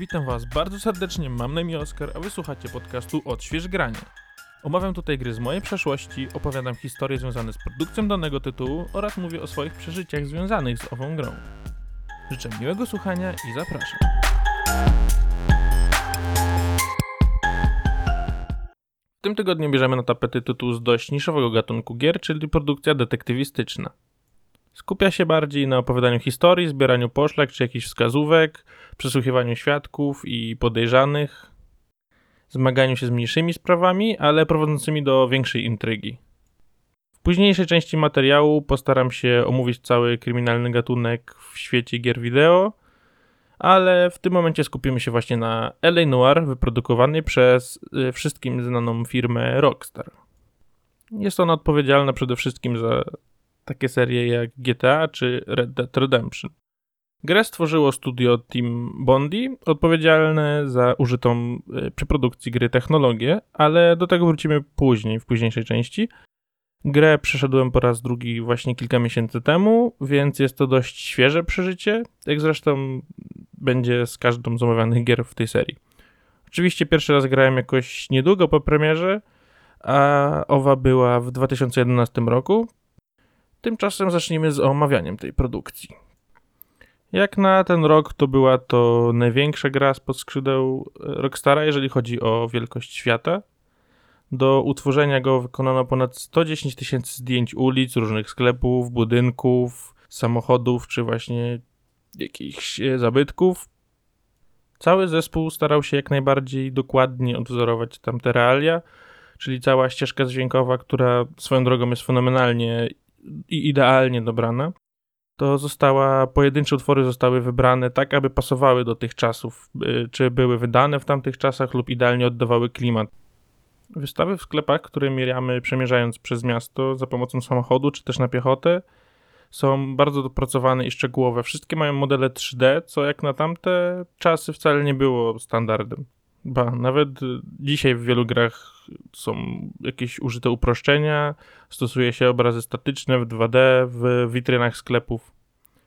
Witam Was bardzo serdecznie, mam na imię Oskar, a wysłuchacie podcastu Odśwież Granie. Omawiam tutaj gry z mojej przeszłości, opowiadam historie związane z produkcją danego tytułu oraz mówię o swoich przeżyciach związanych z ową grą. Życzę miłego słuchania i zapraszam. W tym tygodniu bierzemy na tapety tytuł z dość niszowego gatunku gier, czyli produkcja detektywistyczna. Skupia się bardziej na opowiadaniu historii, zbieraniu poszlak czy jakichś wskazówek, przesłuchiwaniu świadków i podejrzanych, zmaganiu się z mniejszymi sprawami, ale prowadzącymi do większej intrygi. W późniejszej części materiału postaram się omówić cały kryminalny gatunek w świecie gier wideo, ale w tym momencie skupimy się właśnie na LA Noir wyprodukowanej przez y, wszystkim znaną firmę Rockstar. Jest ona odpowiedzialna przede wszystkim za takie serie jak GTA czy Red Dead Redemption. Grę stworzyło studio Team Bondi, odpowiedzialne za użytą y, przy produkcji gry technologię, ale do tego wrócimy później, w późniejszej części. Grę przeszedłem po raz drugi właśnie kilka miesięcy temu, więc jest to dość świeże przeżycie, jak zresztą będzie z każdą z omawianych gier w tej serii. Oczywiście pierwszy raz grałem jakoś niedługo po premierze, a owa była w 2011 roku. Tymczasem zacznijmy z omawianiem tej produkcji. Jak na ten rok to była to największa gra spod skrzydeł Rockstara, jeżeli chodzi o wielkość świata. Do utworzenia go wykonano ponad 110 tysięcy zdjęć ulic, różnych sklepów, budynków, samochodów czy właśnie jakichś e, zabytków. Cały zespół starał się jak najbardziej dokładnie odwzorować tamte realia, czyli cała ścieżka dźwiękowa, która swoją drogą jest fenomenalnie i idealnie dobrana. To została, pojedyncze utwory zostały wybrane tak, aby pasowały do tych czasów, e, czy były wydane w tamtych czasach lub idealnie oddawały klimat. Wystawy w sklepach, które mieramy przemierzając przez miasto za pomocą samochodu czy też na piechotę, są bardzo dopracowane i szczegółowe. Wszystkie mają modele 3D, co jak na tamte czasy wcale nie było standardem. Ba, nawet dzisiaj w wielu grach są jakieś użyte uproszczenia, stosuje się obrazy statyczne w 2D w witrynach sklepów.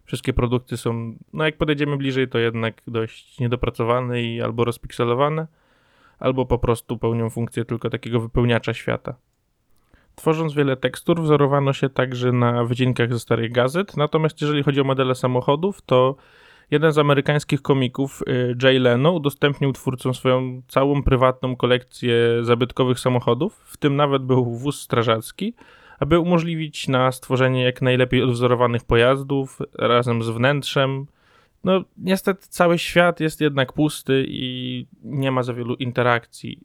Wszystkie produkty są, no jak podejdziemy bliżej, to jednak dość niedopracowane i albo rozpikselowane, albo po prostu pełnią funkcję tylko takiego wypełniacza świata. Tworząc wiele tekstur, wzorowano się także na wycinkach ze starych gazet. Natomiast jeżeli chodzi o modele samochodów, to jeden z amerykańskich komików, y, Jay Leno, udostępnił twórcom swoją całą prywatną kolekcję zabytkowych samochodów, w tym nawet był wóz strażacki, aby umożliwić na stworzenie jak najlepiej odwzorowanych pojazdów razem z wnętrzem. No, niestety cały świat jest jednak pusty i nie ma za wielu interakcji.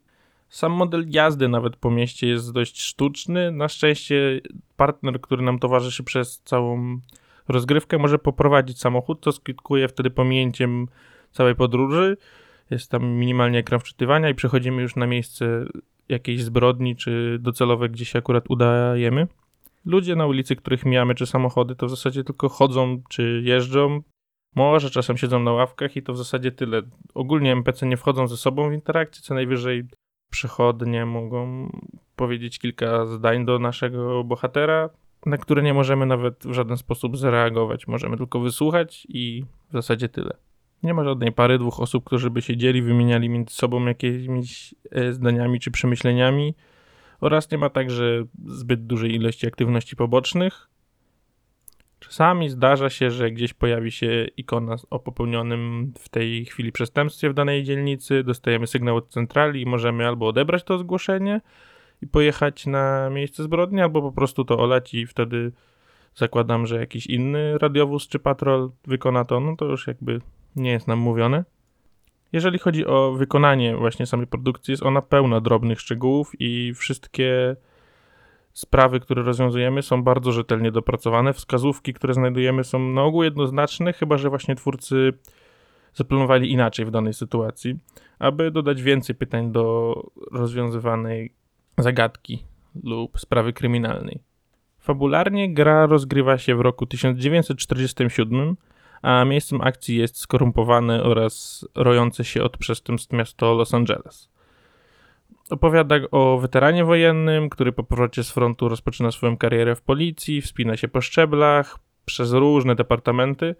Sam model jazdy nawet po mieście jest dość sztuczny. Na szczęście partner, który nam towarzyszy przez całą rozgrywkę, może poprowadzić samochód, co skutkuje wtedy pominięciem całej podróży. Jest tam minimalnie ekran wczytywania i przechodzimy już na miejsce jakiejś zbrodni, czy docelowe, gdzie się akurat udajemy. Ludzie na ulicy, których mijamy, czy samochody, to w zasadzie tylko chodzą, czy jeżdżą. Może czasem siedzą na ławkach i to w zasadzie tyle. Ogólnie NPC nie wchodzą ze sobą w interakcję, co najwyżej przychodnie mogą powiedzieć kilka zdań do naszego bohatera, na które nie możemy nawet w żaden sposób zareagować. Możemy tylko wysłuchać i w zasadzie tyle. Nie ma żadnej pary dwóch osób, którzy by siedzieli, wymieniali między sobą jakimiś e, zdaniami czy przemyśleniami oraz nie ma także zbyt dużej ilości aktywności pobocznych. Czasami zdarza się, że gdzieś pojawi się ikona o popełnionym w tej chwili przestępstwie w danej dzielnicy, dostajemy sygnał od centrali i możemy albo odebrać to zgłoszenie i pojechać na miejsce zbrodni, albo po prostu to olać i wtedy zakładam, że jakiś inny radiowóz czy patrol wykona to, no to już jakby nie jest nam mówione. Jeżeli chodzi o wykonanie właśnie samej produkcji, jest ona pełna drobnych szczegółów i wszystkie sprawy, które rozwiązujemy, są bardzo rzetelnie dopracowane. Wskazówki, które znajdujemy, są na ogół jednoznaczne, chyba że właśnie twórcy zaplanowali inaczej w danej sytuacji, aby dodać więcej pytań do rozwiązywanej zagadki lub sprawy kryminalnej. Fabularnie gra rozgrywa się w roku 1947, a miejscem akcji jest skorumpowane oraz rojące się od przestępstw miasto Los Angeles. Opowiada o weteranie wojennym, który po powrocie z frontu rozpoczyna swoją karierę w policji, wspina się po szczeblach przez różne departamenty,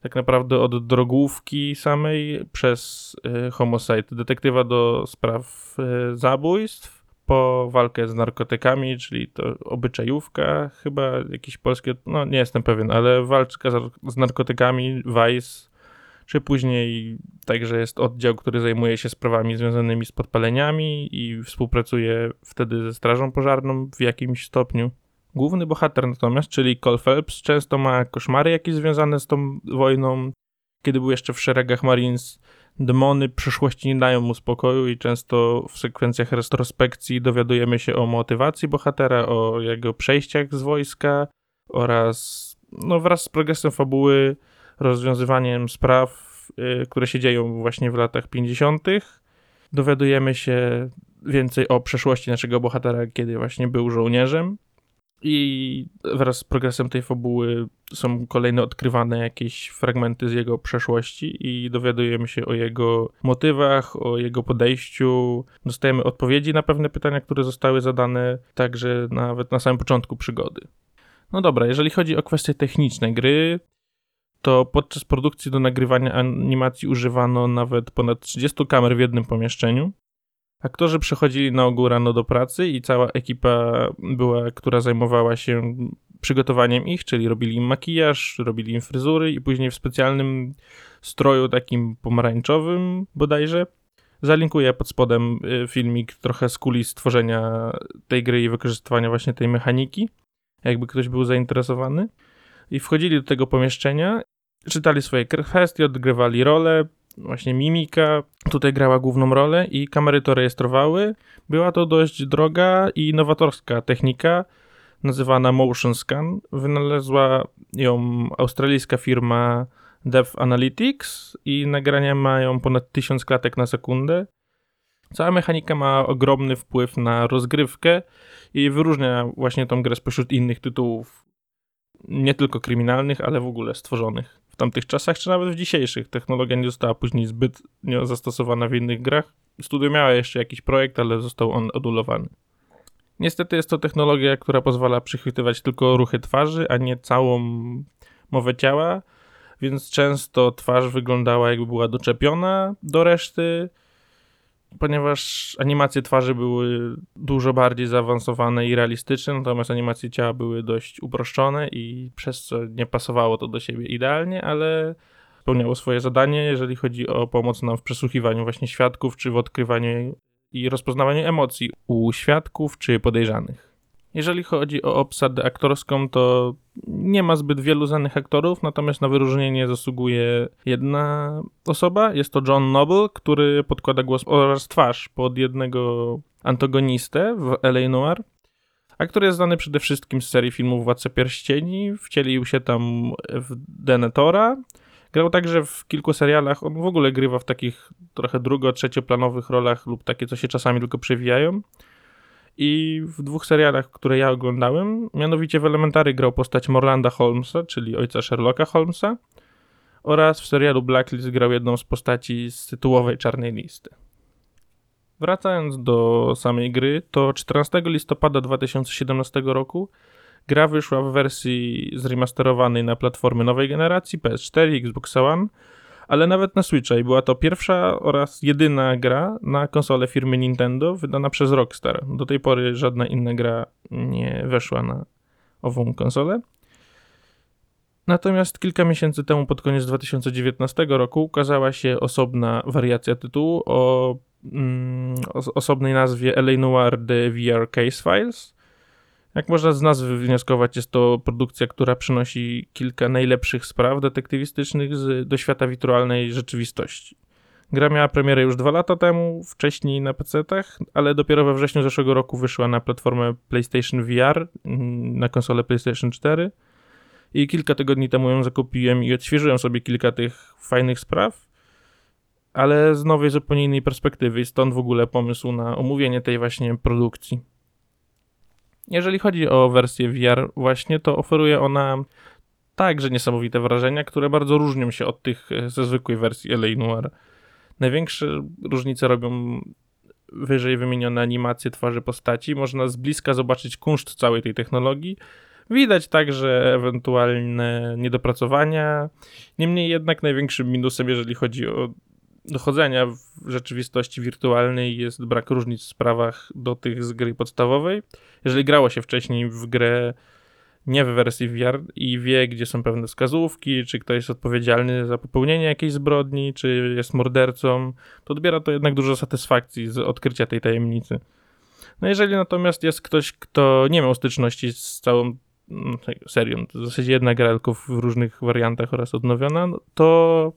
tak naprawdę od drogówki samej przez y, homicide, detektywa do spraw y, zabójstw, po walkę z narkotykami, czyli to obyczajówka, chyba jakieś polskie, no nie jestem pewien, ale walka z narkotykami, Vice, czy później także jest oddział, który zajmuje się sprawami związanymi z podpaleniami i współpracuje wtedy ze strażą pożarną w jakimś stopniu. Główny bohater natomiast, czyli Cole Phelps, często ma koszmary jakieś związane z tą wojną. Kiedy był jeszcze w szeregach Marines, demony przyszłości nie dają mu spokoju i często w sekwencjach retrospekcji dowiadujemy się o motywacji bohatera, o jego przejściach z wojska oraz no, wraz z progresem fabuły, rozwiązywaniem spraw, yy, które się dzieją właśnie w latach 50., dowiadujemy się więcej o przeszłości naszego bohatera, kiedy właśnie był żołnierzem. I wraz z progresem tej fabuły są kolejne odkrywane jakieś fragmenty z jego przeszłości i dowiadujemy się o jego motywach, o jego podejściu. Dostajemy odpowiedzi na pewne pytania, które zostały zadane także nawet na samym początku przygody. No dobra, jeżeli chodzi o kwestie techniczne gry, to podczas produkcji do nagrywania animacji używano nawet ponad 30 kamer w jednym pomieszczeniu. Aktorzy przychodzili na ogół rano do pracy i cała ekipa była, która zajmowała się przygotowaniem ich, czyli robili im makijaż, robili im fryzury i później w specjalnym stroju takim pomarańczowym bodajże. Zalinkuję pod spodem y, filmik trochę z kulis stworzenia tej gry i wykorzystywania właśnie tej mechaniki, jakby ktoś był zainteresowany. I wchodzili do tego pomieszczenia, czytali swoje kwestie, odgrywali role, właśnie mimika tutaj grała główną rolę i kamery to rejestrowały. Była to dość droga i nowatorska technika nazywana Motion Scan. Wynalazła ją australijska firma Dev Analytics i nagrania mają ponad 1000 klatek na sekundę. Cała mechanika ma ogromny wpływ na rozgrywkę i wyróżnia właśnie tą grę spośród innych tytułów, nie tylko kryminalnych, ale w ogóle stworzonych w tamtych czasach, czy nawet w dzisiejszych. Technologia nie została później zbyt zastosowana w innych grach. Studio miało jeszcze jakiś projekt, ale został on odulowany. Niestety jest to technologia, która pozwala przychwytywać tylko ruchy twarzy, a nie całą mowę ciała, więc często twarz wyglądała jakby była doczepiona do reszty, ponieważ animacje twarzy były dużo bardziej zaawansowane i realistyczne, natomiast animacje ciała były dość uproszczone i przez co nie pasowało to do siebie idealnie, ale spełniało swoje zadanie, jeżeli chodzi o pomoc nam w przesłuchiwaniu właśnie świadków, czy w odkrywaniu i rozpoznawaniu emocji u świadków czy podejrzanych. Jeżeli chodzi o obsadę aktorską, to nie ma zbyt wielu znanych aktorów, natomiast na wyróżnienie zasługuje jedna osoba. Jest to John Noble, który podkłada głos oraz twarz pod jednego antagonistę w L.A. Noir. Aktor jest znany przede wszystkim z serii filmów Władca Pierścieni, wcielił się tam w Denetora, grał także w kilku serialach, on w ogóle grywa w takich trochę drugo-trzecioplanowych rolach lub takie, co się czasami tylko przewijają. I w dwóch serialach, które ja oglądałem, mianowicie w Elementary grał postać Morlanda Holmesa, czyli ojca Sherlocka Holmesa, oraz w serialu Blacklist grał jedną z postaci z tytułowej czarnej listy. Wracając do samej gry, to 14 listopada 2017 roku gra wyszła w wersji zremasterowanej na platformy nowej generacji PS4 i Xbox One ale nawet na Switcha i była to pierwsza oraz jedyna gra na konsolę firmy Nintendo wydana przez Rockstar. Do tej pory żadna inna gra nie weszła na ową konsolę. Natomiast kilka miesięcy temu, pod koniec 2019 roku, ukazała się osobna wariacja tytułu o, mm, osobnej nazwie LA Noir The VR Case Files, jak można z nazwy wnioskować, jest to produkcja, która przynosi kilka najlepszych spraw detektywistycznych z, do świata wirtualnej rzeczywistości. Gra miała premierę już dwa lata temu, wcześniej na PC-tach, ale dopiero we wrześniu zeszłego roku wyszła na platformę PlayStation VR, mm, na konsolę PlayStation 4 i kilka tygodni temu ją zakupiłem i odświeżyłem sobie kilka tych fajnych spraw, ale z nowej, zupełnie innej perspektywy stąd w ogóle pomysł na omówienie tej właśnie produkcji. Jeżeli chodzi o wersję VR właśnie, to oferuje ona także niesamowite wrażenia, które bardzo różnią się od tych e, ze zwykłej wersji LA Noir. Największe różnice robią wyżej wymienione animacje twarzy postaci. Można z bliska zobaczyć kunszt całej tej technologii. Widać także ewentualne niedopracowania. Niemniej jednak największym minusem, jeżeli chodzi o dochodzenia w rzeczywistości wirtualnej jest brak różnic w sprawach do tych z gry podstawowej. Jeżeli grało się wcześniej w grę nie w wersji VR i wie, gdzie są pewne wskazówki, czy ktoś jest odpowiedzialny za popełnienie jakiejś zbrodni, czy jest mordercą, to odbiera to jednak dużo satysfakcji z odkrycia tej tajemnicy. No jeżeli natomiast jest ktoś, kto nie miał styczności z całą no, serią, to w zasadzie jedna gra tylko w różnych wariantach oraz odnowiona, no to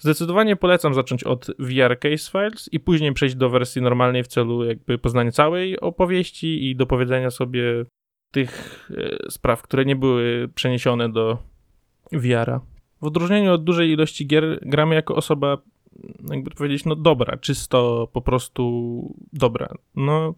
zdecydowanie polecam zacząć od VR Case Files i później przejść do wersji normalnej w celu jakby poznania całej opowieści i dopowiedzenia sobie tych e, spraw, które nie były przeniesione do VR-a. W odróżnieniu od dużej ilości gier gramy jako osoba, jakby powiedzieć, no dobra, czysto po prostu dobra. No,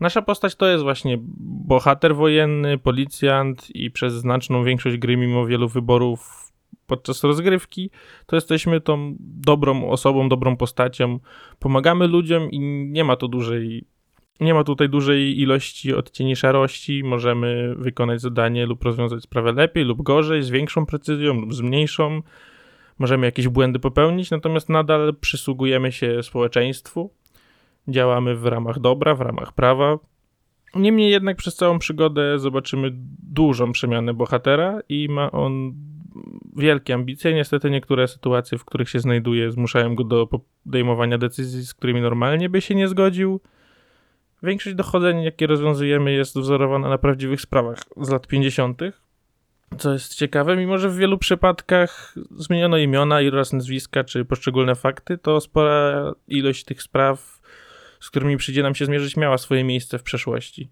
nasza postać to jest właśnie bohater wojenny, policjant i przez znaczną większość gry, mimo wielu wyborów podczas rozgrywki, to jesteśmy tą dobrą osobą, dobrą postacią, pomagamy ludziom i nie ma to dużej nie ma tutaj dużej ilości odcieni szarości. Możemy wykonać zadanie lub rozwiązać sprawę lepiej lub gorzej, z większą precyzją lub z mniejszą. Możemy jakieś błędy popełnić, natomiast nadal przysługujemy się społeczeństwu. Działamy w ramach dobra, w ramach prawa. Niemniej jednak przez całą przygodę zobaczymy dużą przemianę bohatera i ma on wielkie ambicje. Niestety niektóre sytuacje, w których się znajduje, zmuszają go do podejmowania decyzji, z którymi normalnie by się nie zgodził. Większość dochodzeń, jakie rozwiązujemy, jest wzorowana na prawdziwych sprawach z lat 50., co jest ciekawe, mimo że w wielu przypadkach zmieniono imiona oraz nazwiska czy poszczególne fakty, to spora ilość tych spraw, z którymi przyjdzie nam się zmierzyć, miała swoje miejsce w przeszłości.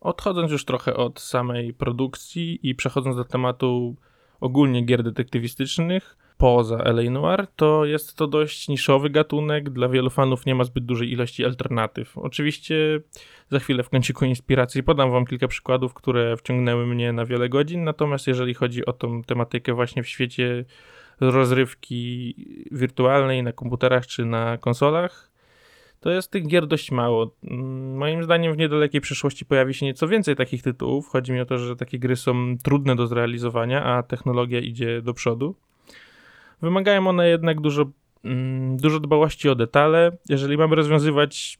Odchodząc już trochę od samej produkcji i przechodząc do tematu ogólnie gier detektywistycznych, poza LA Noir, to jest to dość niszowy gatunek. Dla wielu fanów nie ma zbyt dużej ilości alternatyw. Oczywiście za chwilę w kąciku inspiracji podam wam kilka przykładów, które wciągnęły mnie na wiele godzin. Natomiast jeżeli chodzi o tą tematykę właśnie w świecie rozrywki wirtualnej na komputerach czy na konsolach, to jest tych gier dość mało. Moim zdaniem w niedalekiej przyszłości pojawi się nieco więcej takich tytułów. Chodzi mi o to, że takie gry są trudne do zrealizowania, a technologia idzie do przodu. Wymagają one jednak dużo, mm, dużo dbałości o detale. Jeżeli mamy rozwiązywać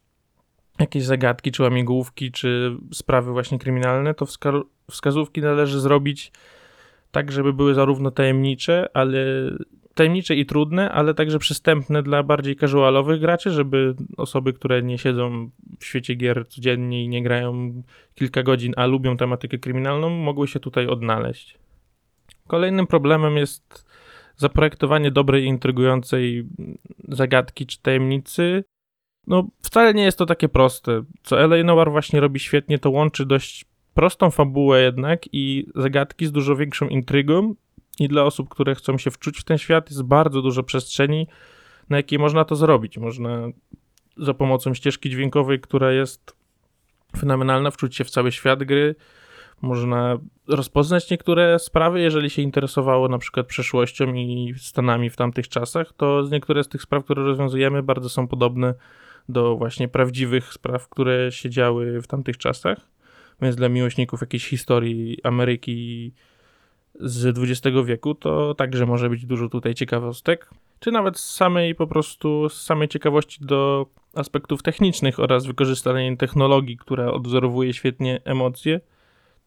jakieś zagadki, czy łamigłówki, czy sprawy właśnie kryminalne, to wska- wskazówki należy zrobić tak, żeby były zarówno tajemnicze, ale tajemnicze i trudne, ale także przystępne dla bardziej casualowych graczy, żeby osoby, które nie siedzą w świecie gier codziennie i nie grają kilka godzin, a lubią tematykę kryminalną, mogły się tutaj odnaleźć. Kolejnym problemem jest zaprojektowanie dobrej, intrygującej zagadki czy tajemnicy, no wcale nie jest to takie proste. Co L.A. Noir właśnie robi świetnie, to łączy dość prostą fabułę jednak i zagadki z dużo większą intrygą i dla osób, które chcą się wczuć w ten świat jest bardzo dużo przestrzeni, na jakiej można to zrobić. Można za pomocą ścieżki dźwiękowej, która jest fenomenalna, wczuć się w cały świat gry, można rozpoznać niektóre sprawy, jeżeli się interesowało na przykład przeszłością i Stanami w tamtych czasach, to niektóre z tych spraw, które rozwiązujemy, bardzo są podobne do właśnie prawdziwych spraw, które się działy w tamtych czasach. Więc dla miłośników jakiejś historii Ameryki z XX wieku, to także może być dużo tutaj ciekawostek, czy nawet z samej po prostu, z samej ciekawości do aspektów technicznych oraz wykorzystania technologii, która odwzorowuje świetnie emocje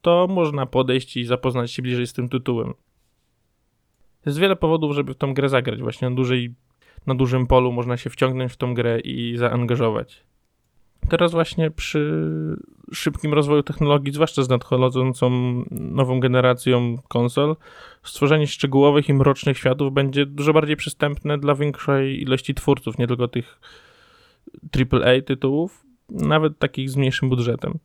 to można podejść i zapoznać się bliżej z tym tytułem. Jest wiele powodów, żeby w tą grę zagrać. Właśnie na, dużej, na dużym polu można się wciągnąć w tą grę i zaangażować. Teraz właśnie przy szybkim rozwoju technologii, zwłaszcza z nadchodzącą nową generacją konsol, stworzenie szczegółowych i mrocznych światów będzie dużo bardziej przystępne dla większej ilości twórców, nie tylko tych AAA tytułów, nawet takich z mniejszym budżetem.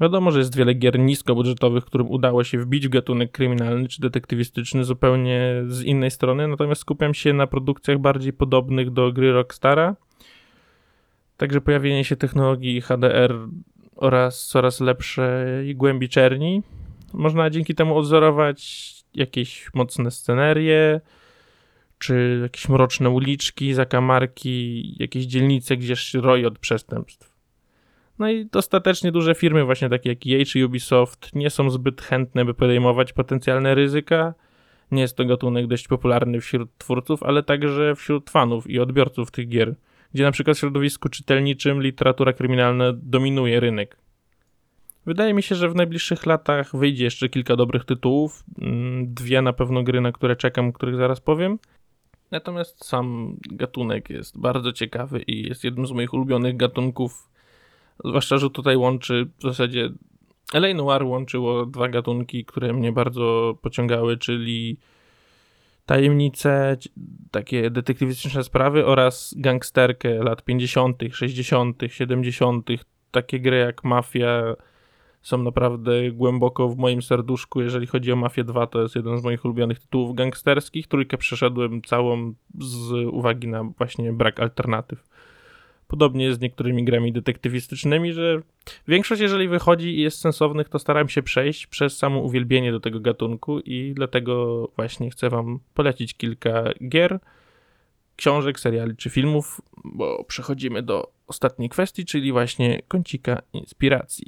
Wiadomo, że jest wiele gier niskobudżetowych, którym udało się wbić w gatunek kryminalny czy detektywistyczny zupełnie z innej strony, natomiast skupiam się na produkcjach bardziej podobnych do gry Rockstara. Także pojawienie się technologii HDR oraz coraz lepszej głębi czerni. Można dzięki temu odzorować jakieś mocne scenerie, czy jakieś mroczne uliczki, zakamarki, jakieś dzielnice, gdzieś roi od przestępstw. No i dostatecznie duże firmy, właśnie takie jak EA czy Ubisoft, nie są zbyt chętne, by podejmować potencjalne ryzyka. Nie jest to gatunek dość popularny wśród twórców, ale także wśród fanów i odbiorców tych gier, gdzie na przykład w środowisku czytelniczym literatura kryminalna dominuje rynek. Wydaje mi się, że w najbliższych latach wyjdzie jeszcze kilka dobrych tytułów. Mm, dwie na pewno gry, na które czekam, o których zaraz powiem. Natomiast sam gatunek jest bardzo ciekawy i jest jednym z moich ulubionych gatunków. Zwłaszcza, że tutaj łączy w zasadzie. LA Noir łączyło dwa gatunki, które mnie bardzo pociągały, czyli tajemnice, takie detektywistyczne sprawy oraz gangsterkę lat 50., 60., 70., takie gry jak Mafia są naprawdę głęboko w moim serduszku. Jeżeli chodzi o Mafię 2, to jest jeden z moich ulubionych tytułów gangsterskich. Trójkę przeszedłem całą z uwagi na właśnie brak alternatyw. Podobnie jest z niektórymi grami detektywistycznymi, że większość, jeżeli wychodzi i jest sensownych, to staram się przejść przez samo uwielbienie do tego gatunku i dlatego właśnie chcę Wam polecić kilka gier, książek, seriali czy filmów, bo przechodzimy do ostatniej kwestii, czyli właśnie kącika inspiracji.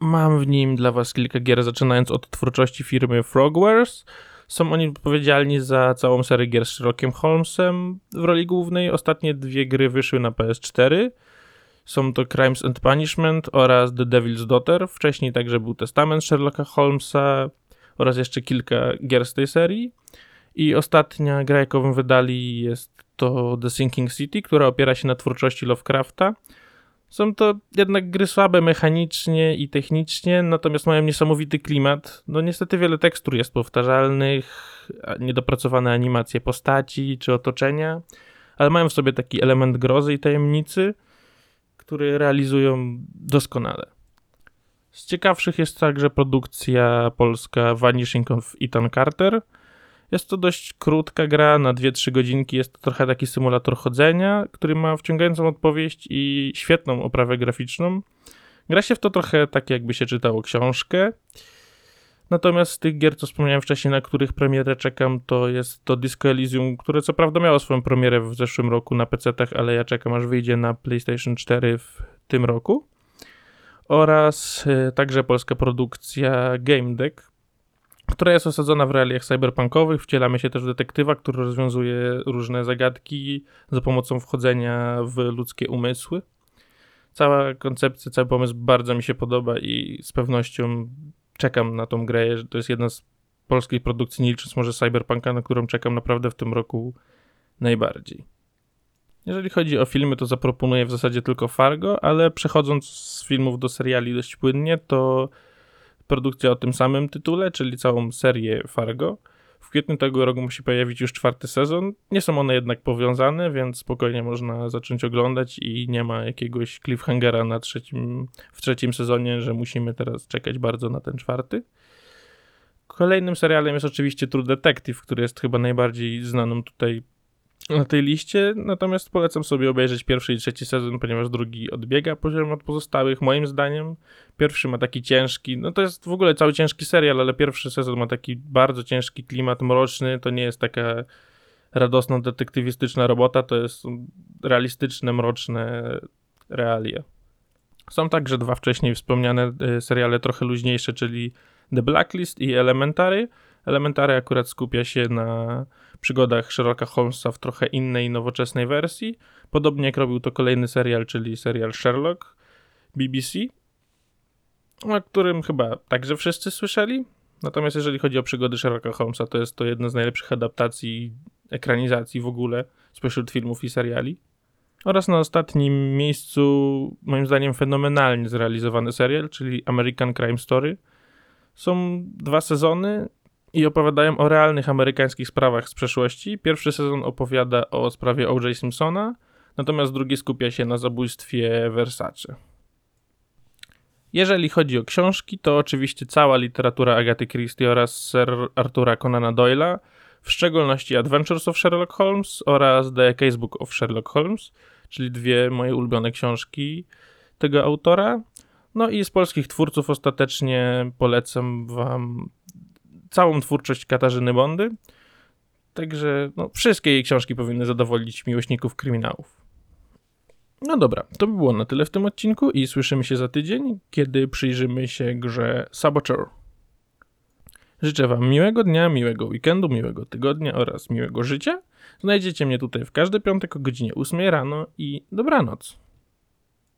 Mam w nim dla Was kilka gier, zaczynając od twórczości firmy Frogwares. Są oni odpowiedzialni za całą serię gier z Sherlockiem Holmesem w roli głównej. Ostatnie dwie gry wyszły na PS4. Są to Crimes and Punishment oraz The Devil's Daughter. Wcześniej także był Testament Sherlocka Holmesa oraz jeszcze kilka gier z tej serii. I ostatnia gra, jaką wydali, jest to The Sinking City, która opiera się na twórczości Lovecrafta. Są to jednak gry słabe mechanicznie i technicznie, natomiast mają niesamowity klimat. No niestety wiele tekstur jest powtarzalnych, niedopracowane animacje postaci czy otoczenia, ale mają w sobie taki element grozy i tajemnicy, który realizują doskonale. Z ciekawszych jest także produkcja polska Vanishing of Ethan Carter – jest to dość krótka gra, na 2-3 godzinki. Jest to trochę taki symulator chodzenia, który ma wciągającą odpowiedź i świetną oprawę graficzną. Gra się w to trochę tak, jakby się czytało książkę. Natomiast z tych gier, co wspomniałem wcześniej, na których premierę czekam, to jest to Disco Elysium, które co prawda miało swoją premierę w zeszłym roku na PC-tach, ale ja czekam aż wyjdzie na PlayStation 4 w tym roku. Oraz y, także polska produkcja Game Deck, która jest osadzona w realiach cyberpunkowych. Wcielamy się też w detektywa, który rozwiązuje różne zagadki za pomocą wchodzenia w ludzkie umysły. Cała koncepcja, cały pomysł bardzo mi się podoba i z pewnością czekam na tą grę. To jest jedna z polskich produkcji, nie licząc może Cyberpunka, na którą czekam naprawdę w tym roku najbardziej. Jeżeli chodzi o filmy, to zaproponuję w zasadzie tylko Fargo, ale przechodząc z filmów do seriali dość płynnie, to produkcja o tym samym tytule, czyli całą serię Fargo. W kwietniu tego roku musi pojawić już czwarty sezon. Nie są one jednak powiązane, więc spokojnie można zacząć oglądać i nie ma jakiegoś cliffhangera na trzecim, w trzecim sezonie, że musimy teraz czekać bardzo na ten czwarty. Kolejnym serialem jest oczywiście True Detective, który jest chyba najbardziej znaną tutaj na tej liście, natomiast polecam sobie obejrzeć pierwszy i trzeci sezon, ponieważ drugi odbiega poziom od pozostałych, moim zdaniem. Pierwszy ma taki ciężki, no to jest w ogóle cały ciężki serial, ale pierwszy sezon ma taki bardzo ciężki klimat mroczny, to nie jest taka radosna, detektywistyczna robota, to jest realistyczne, mroczne realia. Są także dwa wcześniej wspomniane e, seriale trochę luźniejsze, czyli The Blacklist i Elementary. Elementary akurat skupia się na przygodach Sherlocka Holmesa w trochę innej, nowoczesnej wersji. Podobnie jak robił to kolejny serial, czyli serial Sherlock BBC, o którym chyba także wszyscy słyszeli. Natomiast jeżeli chodzi o przygody Sherlocka Holmesa, to jest to jedna z najlepszych adaptacji, ekranizacji w ogóle spośród filmów i seriali. Oraz na ostatnim miejscu, moim zdaniem, fenomenalnie zrealizowany serial, czyli American Crime Story. Są dwa sezony i opowiadają o realnych amerykańskich sprawach z przeszłości. Pierwszy sezon opowiada o sprawie O.J. Simpsona, natomiast drugi skupia się na zabójstwie Versace. Jeżeli chodzi o książki, to oczywiście cała literatura Agaty Christie oraz Sir Artura Conana Doyle'a, w szczególności Adventures of Sherlock Holmes oraz The Casebook of Sherlock Holmes, czyli dwie moje ulubione książki tego autora. No i z polskich twórców ostatecznie polecam wam całą twórczość Katarzyny Bondy. Także no, wszystkie jej książki powinny zadowolić miłośników kryminałów. No dobra, to by było na tyle w tym odcinku i słyszymy się za tydzień, kiedy przyjrzymy się grze Saboteur. Życzę Wam miłego dnia, miłego weekendu, miłego tygodnia oraz miłego życia. Znajdziecie mnie tutaj w każdy piątek o godzinie 8 rano i dobranoc.